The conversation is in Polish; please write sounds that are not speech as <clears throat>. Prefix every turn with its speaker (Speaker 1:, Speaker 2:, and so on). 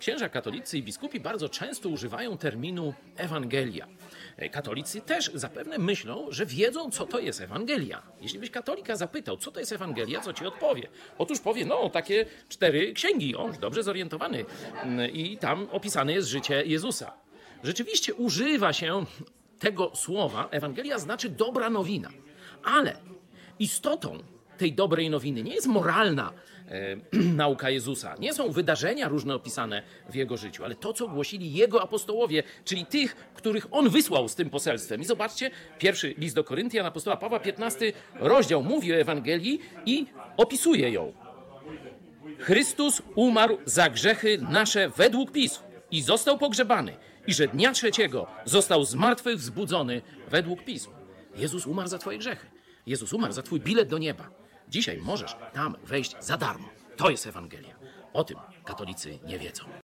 Speaker 1: Księża katolicy i biskupi bardzo często używają terminu Ewangelia. E, Katolicy też zapewne myślą, że wiedzą, co to jest Ewangelia. Jeśli byś katolika zapytał, co to jest Ewangelia, co ci odpowie? Otóż powie, no, takie cztery księgi, on dobrze zorientowany. Mm, I tam opisane jest życie Jezusa. Rzeczywiście używa się tego słowa, Ewangelia znaczy dobra nowina. Ale istotą tej dobrej nowiny nie jest moralna e, <clears throat> nauka Jezusa, nie są wydarzenia różne opisane w jego życiu, ale to, co głosili jego apostołowie, czyli tych, których on wysłał z tym poselstwem. I zobaczcie, pierwszy list do Koryntian, apostoła Pawła, 15 rozdział mówi o Ewangelii i opisuje ją. Chrystus umarł za grzechy nasze według pism i został pogrzebany, i że dnia trzeciego został z martwych wzbudzony według pism. Jezus umarł za twoje grzechy. Jezus umarł za twój bilet do nieba. Dzisiaj możesz tam wejść za darmo. To jest Ewangelia. O tym katolicy nie wiedzą.